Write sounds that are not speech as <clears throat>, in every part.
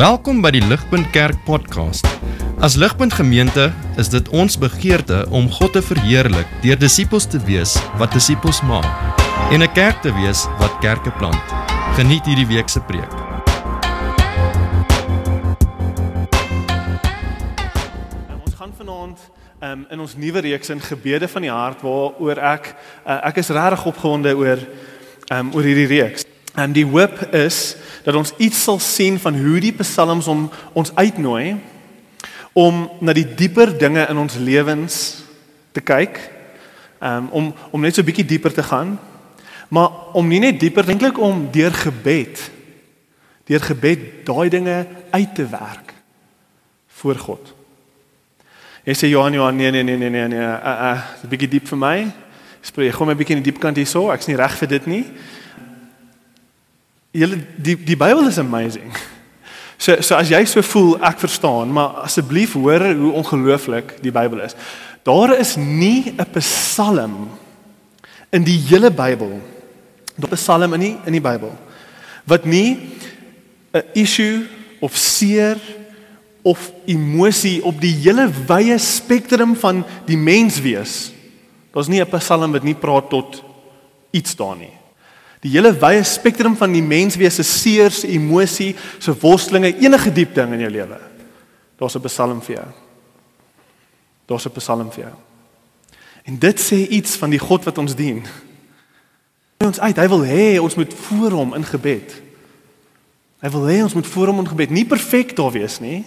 Welkom by die Ligpunt Kerk podcast. As Ligpunt Gemeente is dit ons begeerte om God te verheerlik deur disippels te wees wat disippels maak en 'n kerk te wees wat kerke plant. Geniet hierdie week se preek. Um, ons gaan vanaand um, in ons nuwe reeks in gebede van die hart waaroor ek uh, ek is regtig opgewonde oor um, oor hierdie reeks. En die hoop is dat ons iets sal sien van hoe die psalms om ons uitnooi om na die dieper dinge in ons lewens te kyk. Um, om om net so 'n bietjie dieper te gaan. Maar om nie net dieper eintlik om deur gebed deur gebed daai dinge uit te werk voor God. Jy sê Johan Johan nee nee nee nee nee nee, uh, uh, 'n bietjie diep vir my. Spreek gou my bietjie in die diep kant hierso. Ek's nie reg vir dit nie. Julle die die Bybel is amazing. So so as jy so voel, ek verstaan, maar asseblief hoor hoe ongelooflik die Bybel is. Daar is nie 'n Psalm in die hele Bybel. Daar 'n Psalm in nie in die Bybel wat nie 'n issue of seer of emosie op die hele wye spektrum van die mens wees. Daar's nie 'n Psalm wat nie praat tot iets daar nie. Die hele wye spektrum van die menswese se seer, se emosie, se worstelinge, enige diep ding in jou lewe. Daar's 'n Psalm vir jou. Daar's 'n Psalm vir jou. En dit sê iets van die God wat ons dien. Hy ons uit, hy wil hê ons moet voor hom in gebed. Hy wil hê ons moet voor hom in gebed, nie perfek daar wees nie,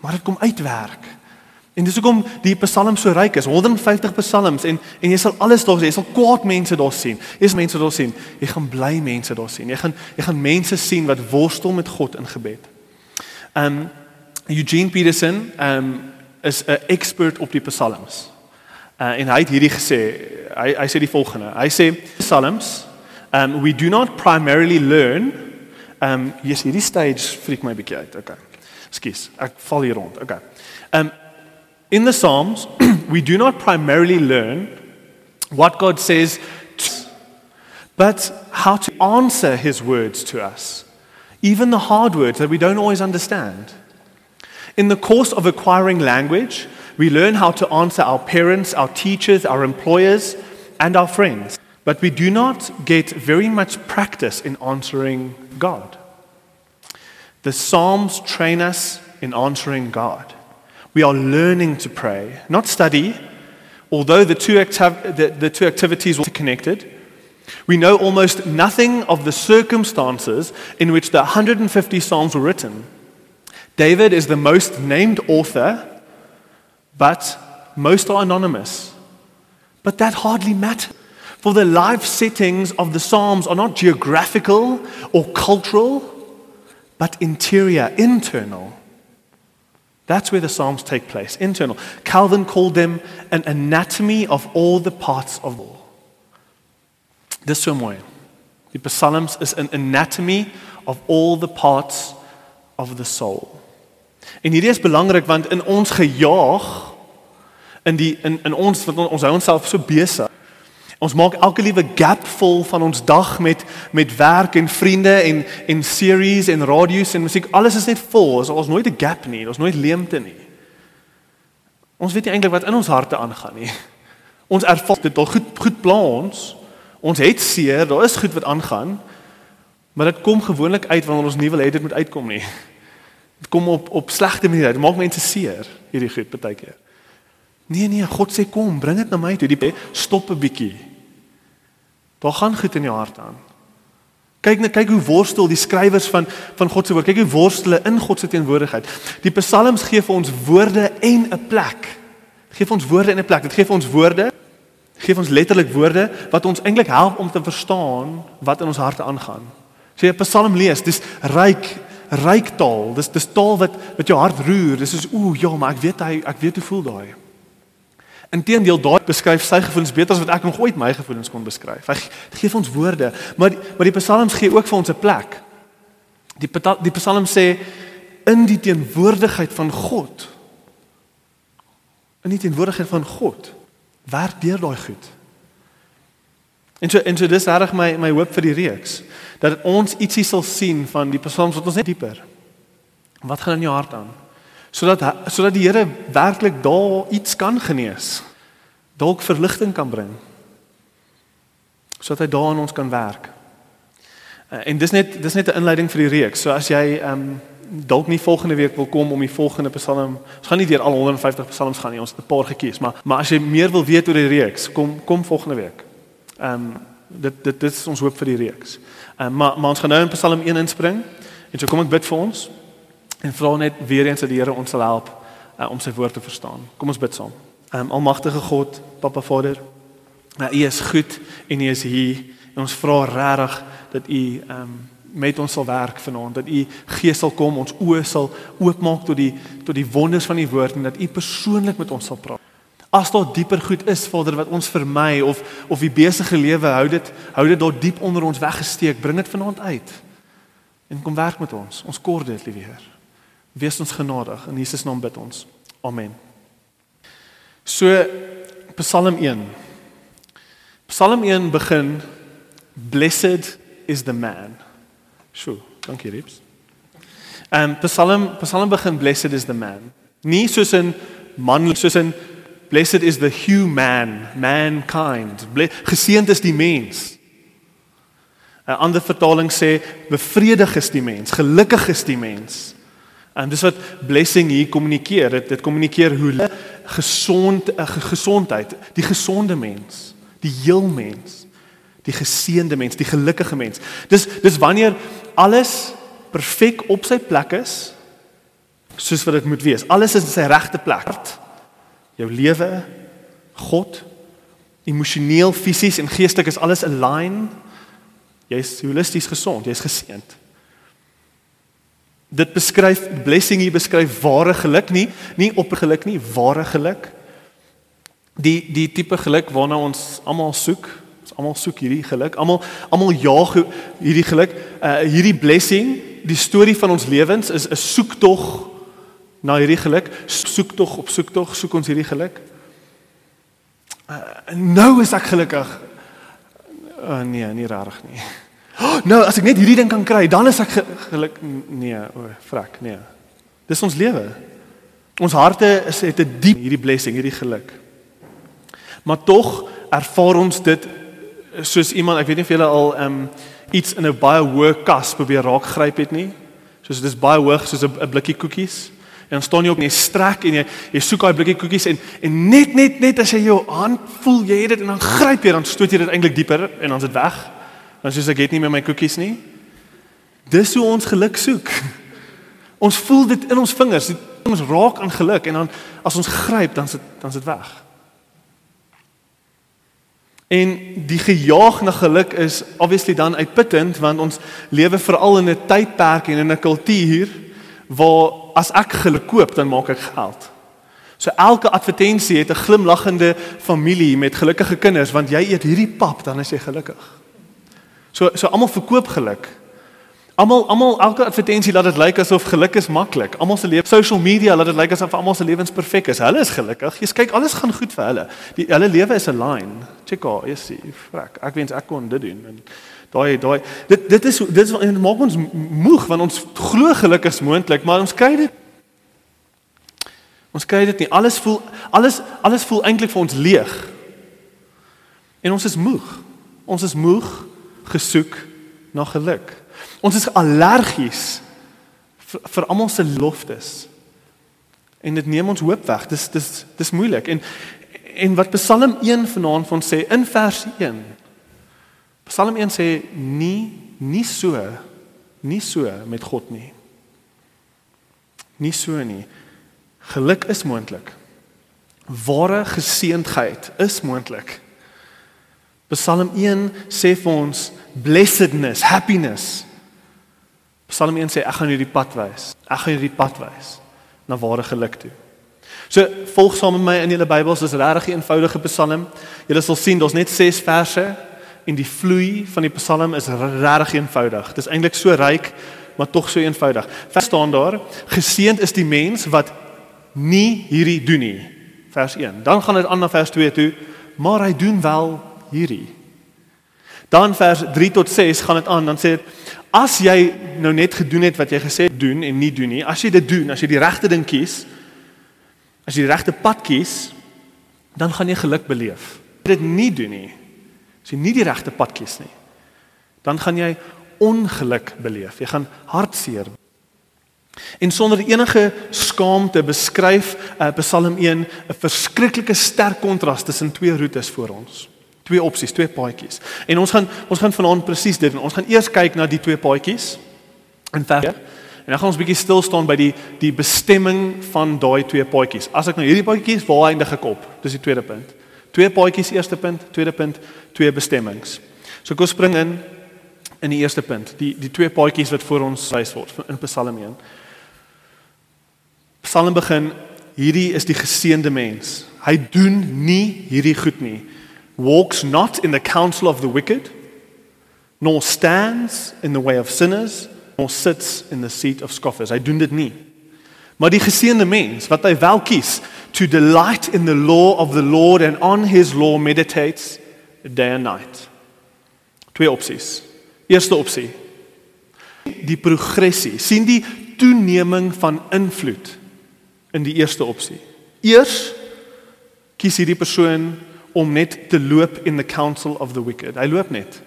maar dit kom uitwerk. En dis hoekom die Psalm so ryk is. 150 psalms en en jy sal alles daar sien. Jy sal kwaad mense daar sien. Jy sal mense daar sien. Jy gaan bly mense daar sien. Jy gaan jy gaan mense sien wat worstel met God in gebed. Um Eugene Peterson um is 'n expert op die psalms. Uh, en hy het hierdie gesê. Hy hy sê die volgende. Hy sê psalms um we do not primarily learn um yes hierdie stage freak my bietjie uit. Okay. Skus. Ek val hier rond. Okay. Um In the Psalms, <clears throat> we do not primarily learn what God says, to, but how to answer His words to us, even the hard words that we don't always understand. In the course of acquiring language, we learn how to answer our parents, our teachers, our employers, and our friends. But we do not get very much practice in answering God. The Psalms train us in answering God. We are learning to pray, not study, although the two, activ- the, the two activities are connected. We know almost nothing of the circumstances in which the 150 Psalms were written. David is the most named author, but most are anonymous. But that hardly matters. For the life settings of the Psalms are not geographical or cultural, but interior, internal. That's where the Psalms take place, internal. Calvin called them an anatomy of all the parts of all. Dis so mooi. Die Psalms is an anatomy of all the parts of the soul. En hierdie is belangrik want in ons gejaag in die in in ons wat ons hou onsself so besig Ons maak elke liewe gap vol van ons dag met met werk en vriende en en series en radio's en musiek. Alles is net vol. Ons ons nooit 'n gap nie. Ons nooit leemte nie. Ons weet nie eintlik wat in ons harte aangaan nie. Ons ervaar dit al goed goed pla ons. Ons het seer, daar is goed wat aangaan. Maar dit kom gewoonlik uit wanneer ons nie wil hê dit moet uitkom nie. Dit kom op op slegte maniere. Dit maak mense seer hierdie goed baie keer. Nee nee, God sê kom, bring dit na my toe. Die stop 'n bietjie. Daar gaan goed in jou hart aan. Kyk net kyk hoe worstel die skrywers van van God se woord. Kyk hoe worstel hulle in God se teenwoordigheid. Die psalms gee vir ons woorde en 'n plek. Gee vir ons woorde en 'n plek. Dit gee vir ons woorde. Gee ons letterlik woorde wat ons eintlik help om te verstaan wat in ons harte aangaan. As jy 'n psalm lees, dis ryk, ryk taal. Dis dis taal wat wat jou hart roer. Dis is ooh ja, maar ek weet hy ek weet hoe voel daai. Inteendeel, daai beskryf sy gevoelens beter as wat ek nog ooit my gevoelens kon beskryf. Hy gee vir ons woorde, maar die, maar die psalms gee ook vir ons 'n plek. Die die psalm sê in die teenwoordigheid van God. In die teenwoordigheid van God werk deur daai goed. En so en so dis reg my my hoop vir die reeks dat ons ietsie sal sien van die psalms wat ons net dieper Wat gaan in jou hart aan? Sodat sodat die Here werklik daar iets kan genees. Dalk verligting kan bring. Sodat hy daar aan ons kan werk. Uh, en dis net dis net 'n inleiding vir die reeks. So as jy ehm um, dalk nie volgende week wil kom om die volgende Psalm, ons gaan nie deur al 150 psalms gaan nie, ons het 'n paar gekies, maar maar as jy meer wil weet oor die reeks, kom kom volgende week. Ehm um, dit dit dit is ons hoop vir die reeks. Ehm um, maar maar ons gaan nou in Psalm 1 inspring. En so kom ek bid vir ons en vra net weer eens dat die Here ons sal help uh, om sy woord te verstaan. Kom ons bid saam. Um, almagtige God, Papa Vader, uh, U is goed en U is hier. En ons vra regtig dat U um, met ons sal werk vanaand dat u gees sal kom ons oë sal oopmaak tot die tot die wonders van die woord en dat u persoonlik met ons sal praat. As daar dieper goed is Vader wat ons vermy of of die besige lewe hou dit hou dit daar diep onder ons weggesteek, bring dit vanaand uit. En kom werk met ons. Ons kort dit, liewe Heer. Wees ons genadig in Jesus naam bid ons. Amen. So Psalm 1. Psalm 1 begin Blessed is the man. Sjoe, dankie Rips. Ehm um, Psalm Psalm begin blessed is the man. Nie soos 'n man soos 'n blessed is the human, mankind. Geseënd is die mens. 'n Ander vertaling sê bevredig is die mens, gelukkig is die mens. En dis wat blessing hier kommunikeer. Dit dit kommunikeer hoe gesond 'n gesondheid, die gesonde mens, die heel mens die geseënde mens, die gelukkige mens. Dis dis wanneer alles perfek op sy plek is soos wat dit moet wees. Alles is in sy regte plek. Jou lewe, God, emosioneel, fisies en geestelik is alles align. Jy's holisties gesond, jy's geseënd. Dit beskryf blessing hier beskryf ware geluk nie, nie opgeluk nie, ware geluk. Die die tipe geluk waarna ons almal soek, almal soek hierdie geluk. Almal almal jaag hierdie geluk. Uh hierdie blessing, die storie van ons lewens is 'n soektog na hierdie geluk. Soektog op soektog soek ons hierdie geluk. Uh nou is ek gelukkig. Uh nee, nie regtig nie. Oh, <gasps> nou as ek net hierdie ding kan kry, dan is ek geluk. Nee, o, vrek, nee. Dis ons lewe. Ons harte is het 'n diep hierdie blessing, hierdie geluk. Maar tog ervaar ons dit soos iemand, ek weet nie of julle al ehm um, iets in 'n baie hoë kas probeer raak gryp het nie. Soos dit is baie hoog soos 'n blikkie koekies. En dan staan jy op en jy strek en jy jy soek daai blikkie koekies en en net net net as jy jou hand voel jy het dit en dan gryp jy dan stoot jy dit eintlik dieper en dan is dit weg. Dan soos ek het nie meer my koekies nie. Dis hoe ons geluk soek. Ons voel dit in ons vingers. Ons raak aan geluk en dan as ons gryp dan is dit dan is dit weg. En die gejaag na geluk is obviously dan uitputtend want ons lewe veral in 'n tydperk en in 'n kultuur waar as ek geluk koop dan maak ek geld. So elke advertensie het 'n glimlaggende familie met gelukkige kinders want jy eet hierdie pap dan is jy gelukkig. So so almal verkoop geluk. Almal almal elke advertensie laat dit lyk asof geluk is maklik. Almal se lewe social media laat dit lyk asof almal se lewens perfek is. Hulle is gelukkig. Jy kyk alles gaan goed vir hulle. Die hulle lewe is 'n line. Check out, jy sien, frak. Ek wens ek kon dit doen. En daai daai dit dit is dit is dit maak ons moeg want ons glo geluk is moontlik, maar ons kry dit Ons kry dit nie. Alles voel alles alles voel eintlik vir ons leeg. En ons is moeg. Ons is moeg gesoek na geluk. Ons is allergies vir, vir almal se loftes. En dit neem ons hoop weg. Dis dis dis moeilik. En en wat Psalm 1 vanaand van sê in vers 1. Psalm 1 sê nie nie so nie so met God nie. Nie so nie. Geluk is moontlik. Ware geseëndheid is moontlik. Psalm 1 sê vir ons blessedness, happiness Psalm 1 sê ek gaan hierdie pad wys. Ek gaan hierdie pad wys na ware geluk toe. So volg saam met my in julle Bybels, dis regtig 'n eenvoudige Psalm. Julle sal sien daar's net 6 verse en die vloei van die Psalm is regtig eenvoudig. Dis eintlik so ryk, maar tog so eenvoudig. Vers staan daar: Geseend is die mens wat nie hierdie doen nie. Vers 1. Dan gaan dit aan na vers 2 toe, maar hy doen wel hierdie. Dan vers 3 tot 6 gaan dit aan, dan sê dit As jy nou net gedoen het wat jy gesê het doen en nie doen nie, as jy dit doen, as jy die regte ding kies, as jy die regte pad kies, dan gaan jy geluk beleef. As jy dit nie doen nie, as jy nie die regte pad kies nie, dan gaan jy ongeluk beleef. Jy gaan hartseer. En sonder enige skaamte beskryf uh, Psalm 1 'n verskriklike sterk kontras tussen twee roetes voor ons. Twee opsies, twee paadjies. En ons gaan ons gaan vanaand presies dit doen. Ons gaan eers kyk na die twee paadjies in vers. En dan gaan ons bietjie stil staan by die die bestemming van daai twee paadjies. As ek nou hierdie paadjies waar eindig ek op? Dis die tweede punt. Twee paadjies, eerste punt, tweede punt, twee bestemmings. So kom spring in in die eerste punt, die die twee paadjies wat voor ons wys word in Psalm 1. Psalm begin, hierdie is die geseënde mens. Hy doen nie hierdie goed nie. Walks not in the counsel of the wicked, nor stands in the way of sinners, nor sits in the seat of scoffers. Hy doen dit nie. Maar die geseënde mens wat hy wel kies, to delight in the law of the Lord and on his law meditates day and night. Twee opsies. Eerste opsie. Die progressie. sien die toeneming van invloed in die eerste opsie. Eers kies hierdie persoon om net te loop in the counsel of the wicked. Hy loop net.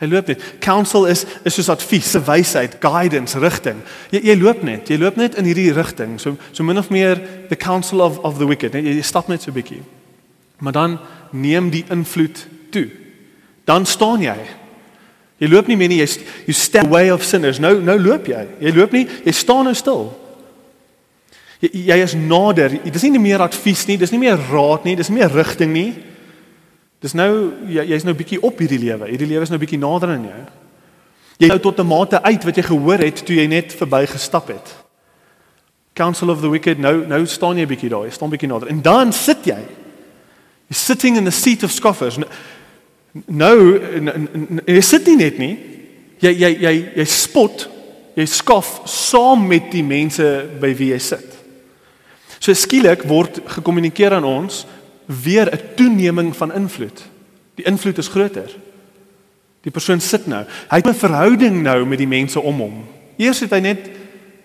Hy loop net. Counsel is is soos advies, wysheid, guidance, rigting. Jy jy loop net. Jy loop net in hierdie rigting. So so min of meer the counsel of of the wicked. Jy, jy stap net so 'n bietjie. Maar dan neem die invloed toe. Dan staan jy Jy loop nie meer nie, jy you step away of sinners. Nou nou loop jy. Jy loop nie, jy staan nou stil. Jy, jy is nader. Dit is nie meer advies nie, dis nie meer raad nie, dis nie meer rigting nie. Dis nou jy jy's nou bietjie op hierdie lewe. Hierdie lewe is nou bietjie nader aan jou. Jy nou tot 'n mate uit wat jy gehoor het toe jy net verby gestap het. Council of the wicked. Nou nou staan jy bietjie daar. Jy staan bietjie nader. En dan sit jy. You're sitting in the seat of scoffers. Nou jy sit nie net nie. Jy jy jy jy spot, jy skof saam met die mense by wie jy sit. So skielik word gekommunikeer aan ons weer 'n toeneming van invloed. Die invloed is groter. Die persoon sit nou. Hy het 'n verhouding nou met die mense om hom. Eers het hy net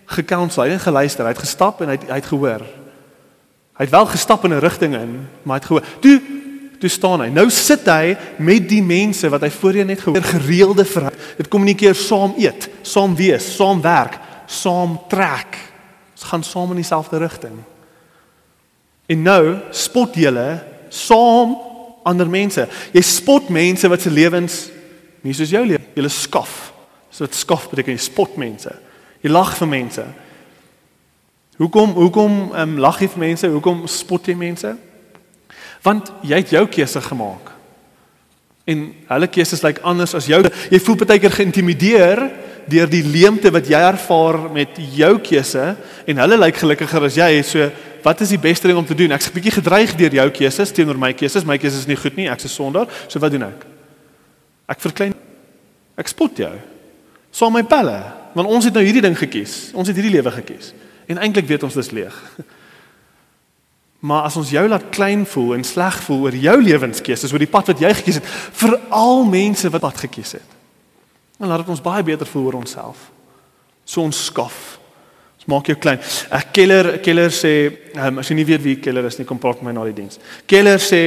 gekounsel, hy het geluister, hy het gestap en hy het, hy het gehoor. Hy het wel gestap in 'n rigting in, maar hy het gehoor. Toe toe staan hy. Nou sit hy met die mense wat hy voorheen net gehoor gereelde vir. Dit kommunikeer saam eet, saam wees, saam werk, saam trek. Ons gaan saam in dieselfde rigting. En nou spot julle saam ander mense. Jy spot mense wat se lewens nie soos jou lewe. Jy skaf. So dit skaf beteken jy spot mense. Jy lag vir mense. Hoekom hoekom um, lag jy vir mense? Hoekom spot jy mense? Want jy het jou keuse gemaak. En hulle keuses lyk anders as jou. Jy voel baie keer geïntimideer deur die leemte wat jy ervaar met jou keuse en hulle lyk gelukkiger as jy. So, wat is die beste ding om te doen? Ek's 'n bietjie gedreig deur jou keuses teenoor my keuses. My keuses is nie goed nie. Ek's 'n sondaar. So wat doen ek? Ek verklein ek spot jou. Saam my pelle. Want ons het nou hierdie ding gekies. Ons het hierdie lewe gekies. En eintlik weet ons dis leeg. <laughs> Maar as ons jou laat klein voel en sleg voel oor jou lewenskeuses, oor die pad wat jy gekies het, vir al mense wat pad gekies het. Dan laat dit ons baie beter voel oor onsself. So ons skaf. Maak jou klein. Ek Keller Keller sê, um, as jy nie weet wie Keller is nie, kom praat met my na die diens. Keller sê,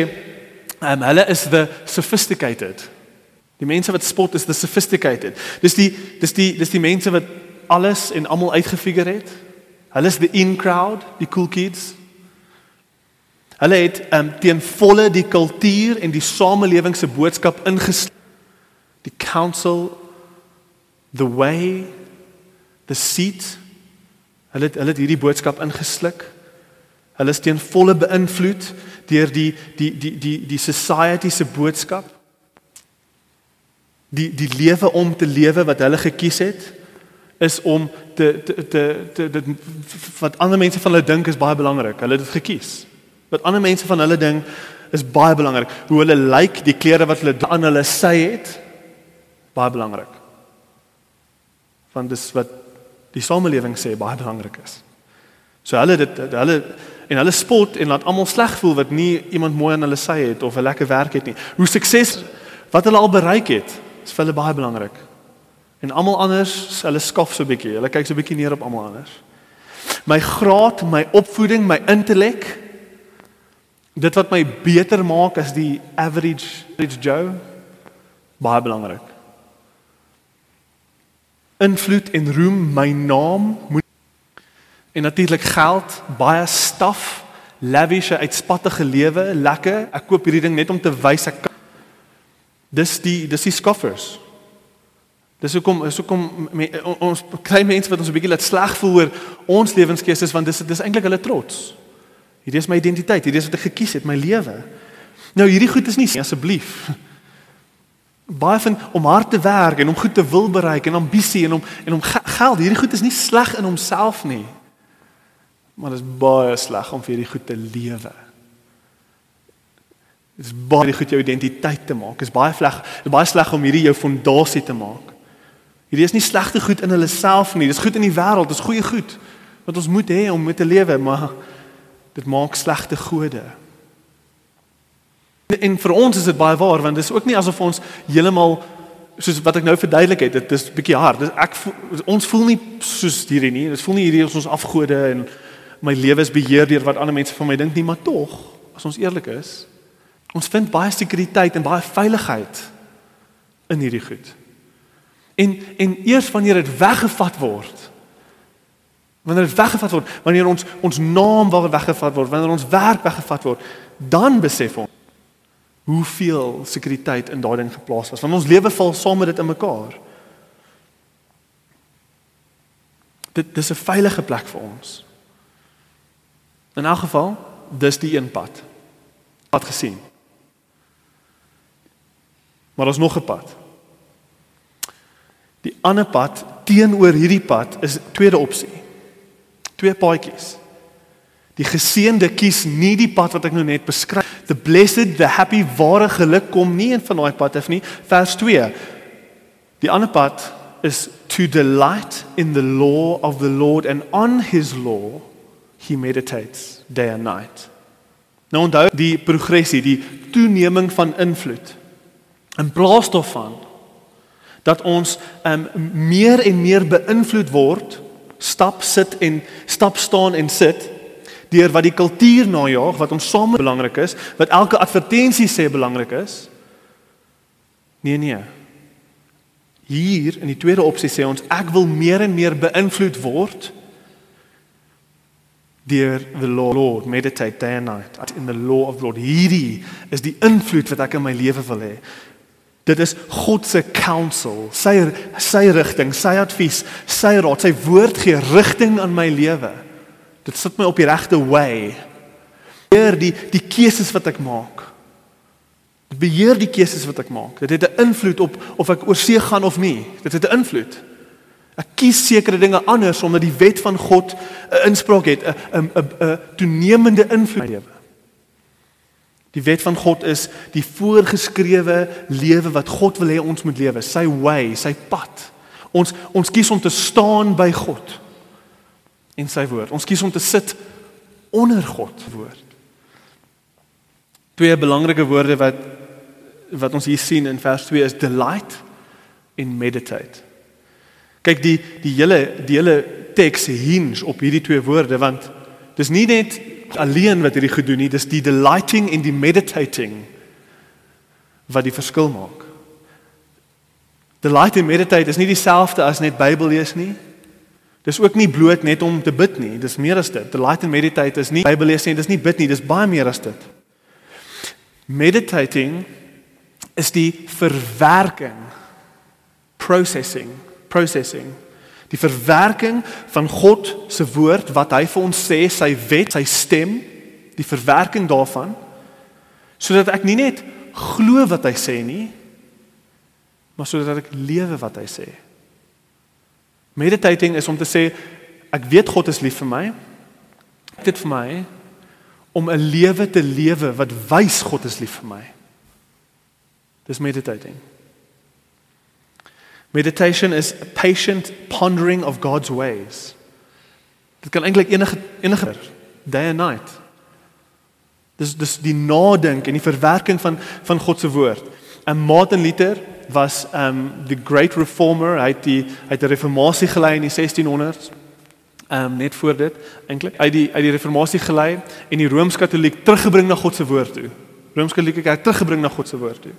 um, hulle is the sophisticated. Die mense wat spot is the sophisticated. Dis die dis die dis die mense wat alles en almal uitgefigure het. Hulle is the in crowd, die cool kids. Hulle het um, teen volle die kultuur en die samelewing se boodskap ingesluit. Die council the way the seat hulle het, hulle het hierdie boodskap ingesluk. Hulle is teen volle beïnvloed deur die die die die die society se boodskap. Die die lewe om te lewe wat hulle gekies het is om te te te, te dit wat ander mense van hulle dink is baie belangrik. Hulle het dit gekies. Wat ander mense van hulle ding is baie belangrik. Hoe hulle lyk, die klere wat hulle aan hulle sy het, baie belangrik. Want dis wat die samelewing sê baie belangrik is. So hulle dit hulle en hulle spot en laat almal sleg voel wat nie iemand mooi aan hulle sy het of 'n lekker werk het nie. Hoe sukses wat hulle al bereik het, is vir hulle baie belangrik. En almal anders, hulle skaf so 'n bietjie. Hulle kyk so 'n bietjie neer op almal anders. My graad, my opvoeding, my intellek, dit wat my beter maak as die average average Joe, baie belangrik. Invloed en roem, my naam moet en natuurlik geld, baie staf, lavish uitspattige lewe, lekker. Ek koop hierdie ding net om te wys ek kan. Dis die dis die scoffers. Dis hoekom is hoekom me, ons klein mense wat ons 'n bietjie laat sleg voel oor ons lewenskeuses want dis dis eintlik hulle trots. Hierdie is my identiteit, hierdie is wat ek gekies het, my lewe. Nou hierdie goed is nie asseblief. Baie van om hard te werk en om goed te wil bereik en ambisie en om en om geld, hierdie goed is nie sleg in homself nie. Maar dit is baie sleg om vir hierdie goed te lewe. Dit is baie goed jou identiteit te maak. Dit is baie sleg, is baie sleg om hierdie jou fondasie te maak. Hierdie is nie slegte goed in hulle self nie. Dis goed in die wêreld. Dis goeie goed wat ons moet hê om met te lewe, maar dit maak slegte gode. En vir ons is dit baie waar want dit is ook nie asof ons heeltemal soos wat ek nou verduidelik het, dit is bietjie hard. Dis ek ons voel nie soos hierdie nie. Dit voel nie hierdie is ons afgode en my lewe is beheer deur wat ander mense van my dink nie, maar tog, as ons eerlik is, ons vind baie sekuriteit en baie veiligheid in hierdie goed. En en eers wanneer dit weggevat word. Wanneer dit weggevat word, wanneer ons ons naam waar weggevat word, wanneer ons werk weggevat word, dan besef ons hoeveel sekuriteit in daardie ding geplaas was. Want ons lewe val saam met dit in mekaar. Dit dis 'n veilige plek vir ons. In elk geval, dis die een pad. Wat gesien. Maar daar's nog 'n pad. Die ander pad teenoor hierdie pad is tweede opsie. Twee paadjies. Die geseënde kies nie die pad wat ek nou net beskryf. The blessed, the happy, ware geluk kom nie in van daai pad af nie. Vers 2. Die ander pad is to delight in the law of the Lord and on his law he meditates day and night. Nou onthou die progressie, die toeneming van invloed. In plaas daarvan dat ons um, meer en meer beïnvloed word stap sit en stap staan en sit deur wat die kultuur najaag wat ons saam belangrik is wat elke advertensie sê belangrik is? Nee nee. Hier in die tweede opsie sê ons ek wil meer en meer beïnvloed word deur the lord. Meditate day and night in the law of lord. Hierdie is die invloed wat ek in my lewe wil hê. Dit is God se counsel, sy sy rigting, sy advies, sy raad, sy woord gee rigting aan my lewe. Dit sit my op die regte way. Beheer die die keuses wat ek maak. Dit beheer die keuses wat ek maak. Dit het 'n invloed op of ek oor see gaan of nie. Dit het 'n invloed. Ek kies sekere dinge anders omdat die wet van God 'n inspraak het, 'n 'n 'n toenemende invloed lewe. Die wet van God is die voorgeskrewe lewe wat God wil hê ons moet lewe, sy way, sy pad. Ons ons kies om te staan by God en sy woord. Ons kies om te sit onder God se woord. Twee belangrike woorde wat wat ons hier sien in vers 2 is delight en meditate. Kyk die die hele die hele teks hinge op hierdie twee woorde want dis nie net alleen wat hierdie gedoen nie, dis die delighting en die meditating wat die verskil maak. Delight en meditate is nie dieselfde as net Bybel lees nie. Dis ook nie bloot net om te bid nie, dis meer as dit. Delight en meditate is nie Bybel lees nie, dis nie bid nie, dis baie meer as dit. Meditating is die verwerking processing processing die verwerking van God se woord wat hy vir ons sê, sy wet, sy stem, die verwerking daarvan sodat ek nie net glo wat hy sê nie, maar sodat ek lewe wat hy sê. Meditating is om te sê ek weet God is lief vir my. Dit vir my om 'n lewe te lewe wat wys God is lief vir my. Dis meditating. Meditation is a patient pondering of God's ways. Dit kan eintlik enige enige day and night. Dis dis die nadink en die verwerking van van God se woord. En Martin Luther was um the great reformer. Hy het die hy het 'n reformatie gelei in die 1600s. Um net voor dit eintlik. Hy het die uit die reformatie gelei en die Rooms-Katoliek teruggebring na God se woord toe. Rooms-Katolieke kerk teruggebring na God se woord toe.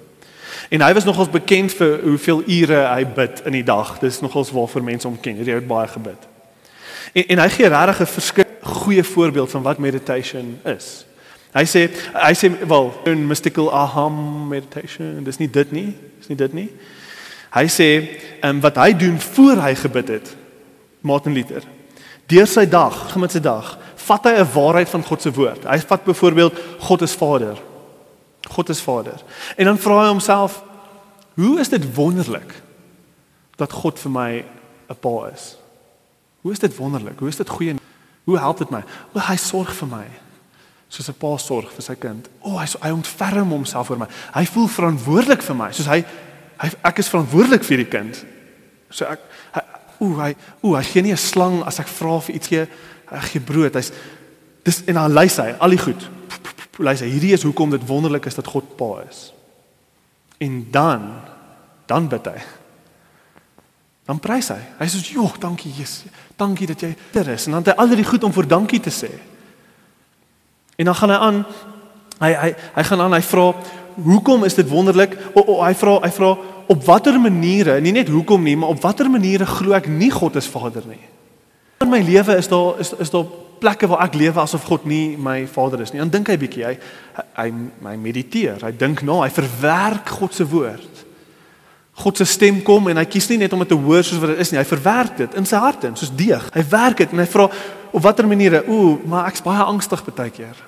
En hy was nogals bekend vir hoeveel ure hy bid in die dag. Dis nogals waarvoor mense hom ken. Hy het baie gebid. En en hy gee regtig 'n verskil goeie voorbeeld van wat meditation is. Hy sê hy sê wel 'n mystical aham meditation, dis nie dit nie, dis nie dit nie. Hy sê ehm um, wat hy doen voor hy gebid het, Martin Luther. Deur sy dag, met sy dag, vat hy 'n waarheid van God se woord. Hy vat byvoorbeeld God is Vader. God is Vader. En dan vra hy homself, hoe is dit wonderlik dat God vir my 'n pa is? Hoe is dit wonderlik? Hoe is dit goeie? Hoe help dit my? Wel hy sorg vir my soos 'n pa sorg vir sy kind. O, oh, hy hy ontferm homself vir my. Hy voel verantwoordelik vir my. Soos hy hy ek is verantwoordelik vir die kind. So ek hy, o, hy o, hy gee nie 'n slang as ek vra vir iets gee. Hy gee brood. Hy's dis en dan lys hy al die goed. Lys hy hierdie is hoekom dit wonderlik is dat God pa is. En dan dan bid hy. Dan prys hy. Hy sê: "Jo, dankie Jesus. Dankie dat jy ter is." En dan het hy al die goed om vir dankie te sê. En dan gaan hy aan hy hy hy gaan aan hy vra hoekom is dit wonderlik? O, o hy vra hy vra op watter maniere, nie net hoekom nie, maar op watter maniere glo ek nie God is Vader nie. In my lewe is daar is is daar plekke waar ek lewe asof God nie my Vader is nie. Dan dink hy bietjie, hy hy my mediteer, hy dink na, nou, hy verwerk God se woord. God se stem kom en hy kies nie net om dit te hoor soos wat dit is nie, hy verwerk dit in sy hart in soos deeg. Hy werk dit en hy vra op watter maniere? Ooh, maar ek's baie angstig baie keer.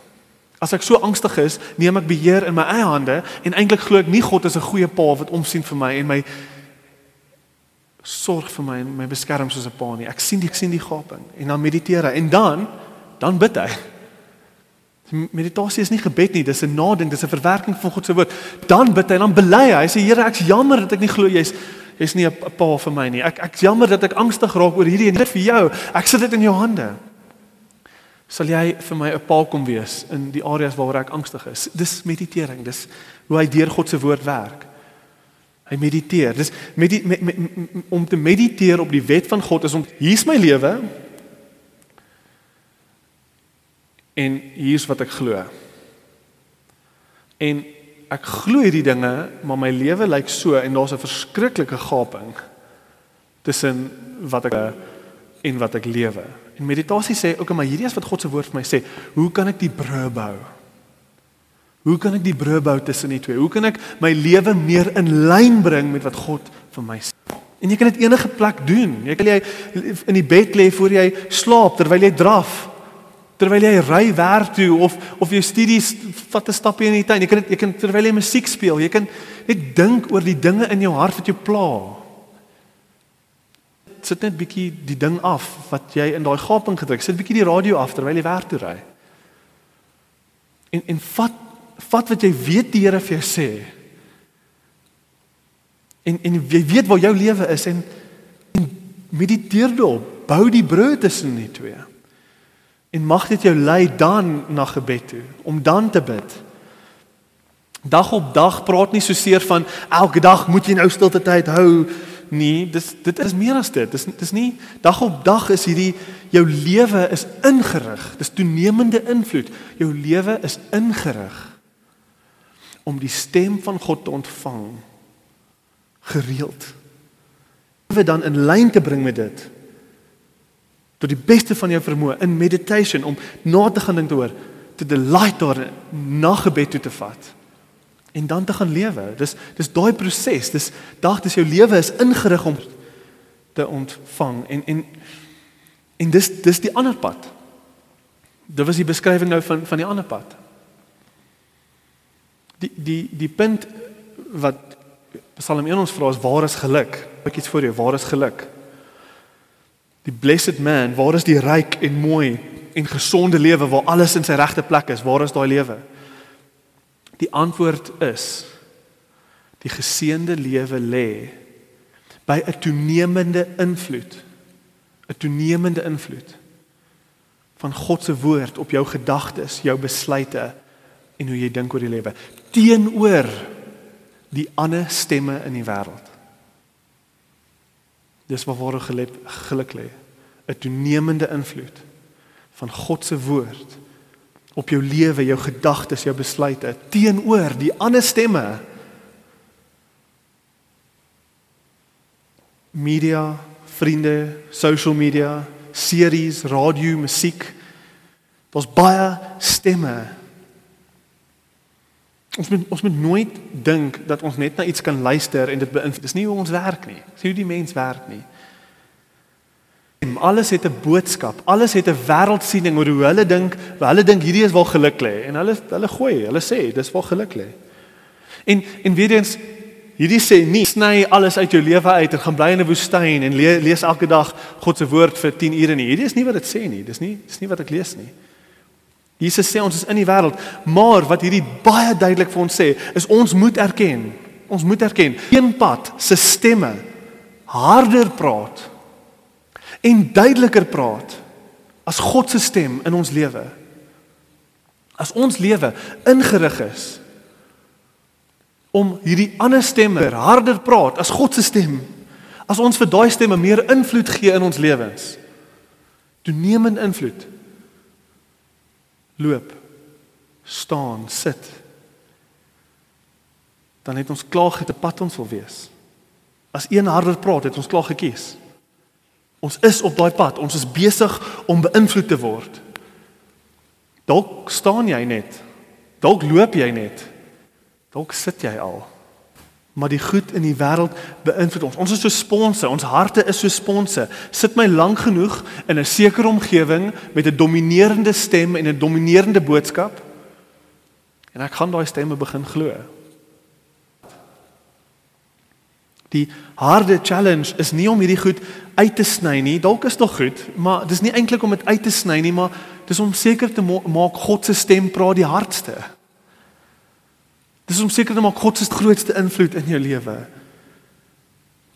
As ek so angstig is, neem ek beheer in my eie hande en eintlik glo ek nie God is 'n goeie pa wat omsien vir my en my sorg vir my en my beskerm soos 'n pa nie. Ek sien die, ek sien die gaping en dan mediteer hy en dan dan bid hy. Meditasie is nie gebed nie, dis 'n nadink, dis 'n verwerking van God se woord. Dan bid hy, dan bely hy. Hy sê Here, ek's jammer dat ek nie glo jy's jy's nie 'n pa vir my nie. Ek ek's jammer dat ek angstig raak oor hierdie en dit vir jou. Ek sit dit in jou hande sal jy vir my 'n pa kom wees in die areas waaroor ek angstig is. Dis meditering, dis hoe hy deur God se woord werk. Hy mediteer. Dis medit, me, me, me, om te mediteer op die wet van God is om hier's my lewe en hier's wat ek glo. En ek glo hierdie dinge, maar my lewe lyk so en daar's 'n verskriklike gaping tussen wat ek en wat ek lewe. En meditasie sê ook maar hierdie is wat God se woord vir my sê. Hoe kan ek die brug bou? Hoe kan ek die brug bou tussen die twee? Hoe kan ek my lewe meer in lyn bring met wat God vir my sê? En jy kan dit enige plek doen. Jy kan jy in die bed lê voor jy slaap terwyl jy draf. Terwyl jy ry werk toe of of jy studies vat 'n stapie in die tuin. Jy kan jy kan terwyl jy musiek speel. Jy kan net dink oor die dinge in jou hart wat jou pla sit net bietjie die ding af wat jy in daai gaping gedruk. Sit bietjie die radio af terwyl jy werk toe ry. En en vat vat wat jy weet die Here vir jou sê. En en jy weet waar jou lewe is en, en mediteer daarop. Bou die brug tussen die twee. En mag dit jou lei dan na gebed toe om dan te bid. Dag op dag praat nie so seer van elke dag moet jy nou stilte tyd hou nie, dis dit is meer as dit. Dis dis nie dag op dag is hierdie jou lewe is ingerig. Dis toenemende invloed. Jou lewe is ingerig om die stem van God te ontvang gereeld. Lewe dan in lyn te bring met dit. Tot die beste van jou vermoë in meditation om na te gaan dink oor te delight daar na gebed toe te vat en dan te gaan lewe. Dis dis daai proses. Dis dag dis jou lewe is ingerig om te ontvang en en en dis dis die ander pad. Dit was die beskrywing nou van van die ander pad. Die die die punt wat Psalm 1 ons vra is waar is geluk? Ek iets vir jou, waar is geluk? Die blessed man, waar is die ryk en mooi en gesonde lewe waar alles in sy regte plek is? Waar is daai lewe? Die antwoord is die geseënde lewe lê by 'n toenemende invloed. 'n toenemende invloed van God se woord op jou gedagtes, jou besluite en hoe jy dink oor die lewe teenoor die ander stemme in die wêreld. Dis waar geluk geluk lê. 'n Toenemende invloed van God se woord op jou lewe, jou gedagtes, jou besluite teenoor die ander stemme. Media, vriende, social media, series, radio, musiek. Daar's baie stemme. Ons moet ons moet nooit dink dat ons net na iets kan luister en dit beïnvloed. Dis nie hoe ons werk nie. Dis hoe die mens werk nie. Alles het 'n boodskap. Alles het 'n wêreldsiening oor hoe hulle dink, waar hulle dink hierdie is waar geluk lê en hulle hulle gooi, hulle sê dis waar geluk lê. En en weer eens hierdie sê nie sny alles uit jou lewe uit en gaan bly in 'n woestyn en le lees elke dag God se woord vir 10 ure nie. Hierdie is nie wat dit sê nie. Dis nie dis nie wat ek lees nie. Jesus sê ons is in die wêreld, maar wat hierdie baie duidelik vir ons sê, is ons moet erken. Ons moet erken een pad se stemme harder praat en duideliker praat as God se stem in ons lewe. As ons lewe ingerig is om hierdie ander stemme harder praat as God se stem, as ons vir daai stemme meer invloed gee in ons lewens. Toenemend invloed. Loop, staan, sit. Dan het ons klaar gete pad ons wil wees. As een harder praat, het ons klaar gekies. Ons is op daai pad. Ons is besig om beïnvloed te word. Dalk staan jy net. Dalk loop jy net. Dalk sit jy al. Maar die goed in die wêreld beïnvloed ons. Ons is so sponse, ons harte is so sponse. Sit my lank genoeg in 'n sekere omgewing met 'n dominerende stem en 'n dominerende boodskap en ek gaan daai stemme begin glo. Die harde challenge is nie om hierdie goed uit te sny nie. Dalk is dit goed, maar dis nie eintlik om dit uit te sny nie, maar dis om seker te maak God se stem praat die hardste. Dis om seker te maak God se grootste invloed in jou lewe.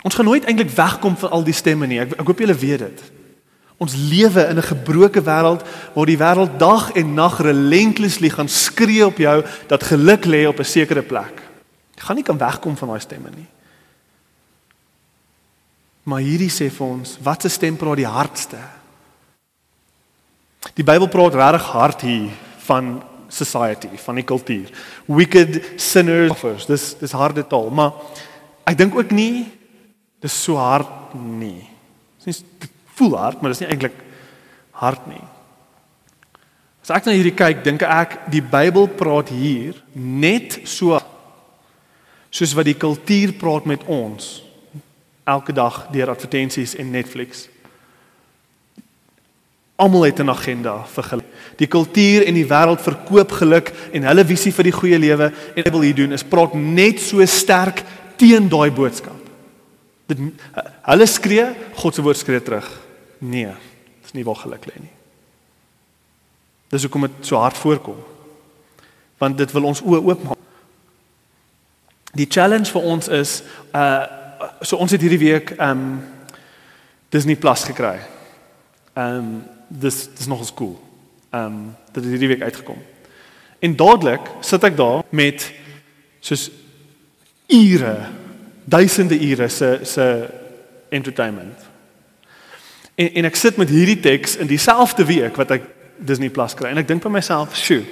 Ons gaan nooit eintlik wegkom van al die stemme nie. Ek ek hoop julle weet dit. Ons lewe in 'n gebroke wêreld waar die wêreld dag en nag relentlessly gaan skree op jou dat geluk lê op 'n sekere plek. Jy gaan nie kan wegkom van daai stemme nie. Maar hierdie sê vir ons, wat se stem praat die hardste? Die Bybel praat regtig hard hier van society, van die kultuur. Wicked sinners offers. Dis dis harde taal, maar ek dink ook nie dis so hard nie. Dis voel hard, maar dis nie eintlik hard nie. As ek na hierdie kyk, dink ek die Bybel praat hier net so soos wat die kultuur praat met ons elke dag deur advertensies en Netflix. Almal het 'n agenda vir geluk. Die kultuur en die wêreld verkoop geluk en hulle visie vir die goeie lewe en wat wil hier doen is praat net so sterk teen daai boodskap. Dit hulle skree, God se woord skree terug. Nee, dis nie waar geluk lê nie. Dis hoekom dit so hard voorkom. Want dit wil ons oë oopmaak. Die challenge vir ons is uh so ons het hierdie week ehm um, Disney Plus gekry. Ehm um, dis dis nog eens cool. Ehm um, dit het hierdie week uitgekom. En dadelik sit ek daar met soos ure, duisende ure se se entertainment. En en ek sit met hierdie teks in dieselfde week wat ek Disney Plus kry en ek dink by myself, "Sjoe.